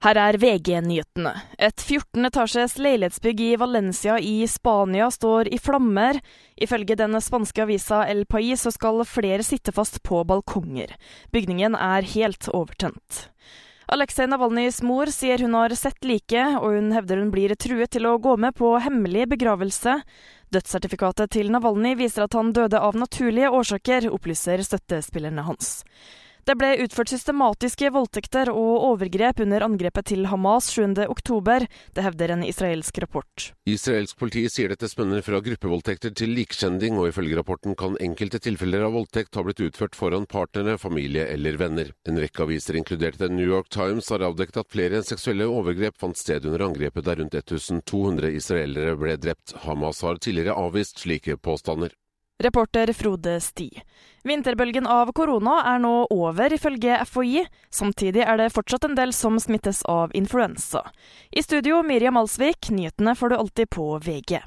Her er VG-nyhetene. Et 14 etasjes leilighetsbygg i Valencia i Spania står i flammer. Ifølge den spanske avisa El Pais skal flere sitte fast på balkonger. Bygningen er helt overtent. Aleksej Navalnyjs mor sier hun har sett liket, og hun hevder hun blir truet til å gå med på hemmelig begravelse. Dødssertifikatet til Navalnyj viser at han døde av naturlige årsaker, opplyser støttespillerne hans. Det ble utført systematiske voldtekter og overgrep under angrepet til Hamas 7.10. Det hevder en israelsk rapport. Israelsk politi sier dette spenner fra gruppevoldtekter til likkjending, og ifølge rapporten kan enkelte tilfeller av voldtekt ha blitt utført foran partnere, familie eller venner. En rekke aviser, inkludert The New York Times, har avdekket at flere seksuelle overgrep fant sted under angrepet der rundt 1200 israelere ble drept. Hamas har tidligere avvist slike påstander. Reporter Frode Sti. Vinterbølgen av korona er nå over, ifølge FHI. Samtidig er det fortsatt en del som smittes av influensa. I studio Miriam Alsvik, nyhetene får du alltid på VG.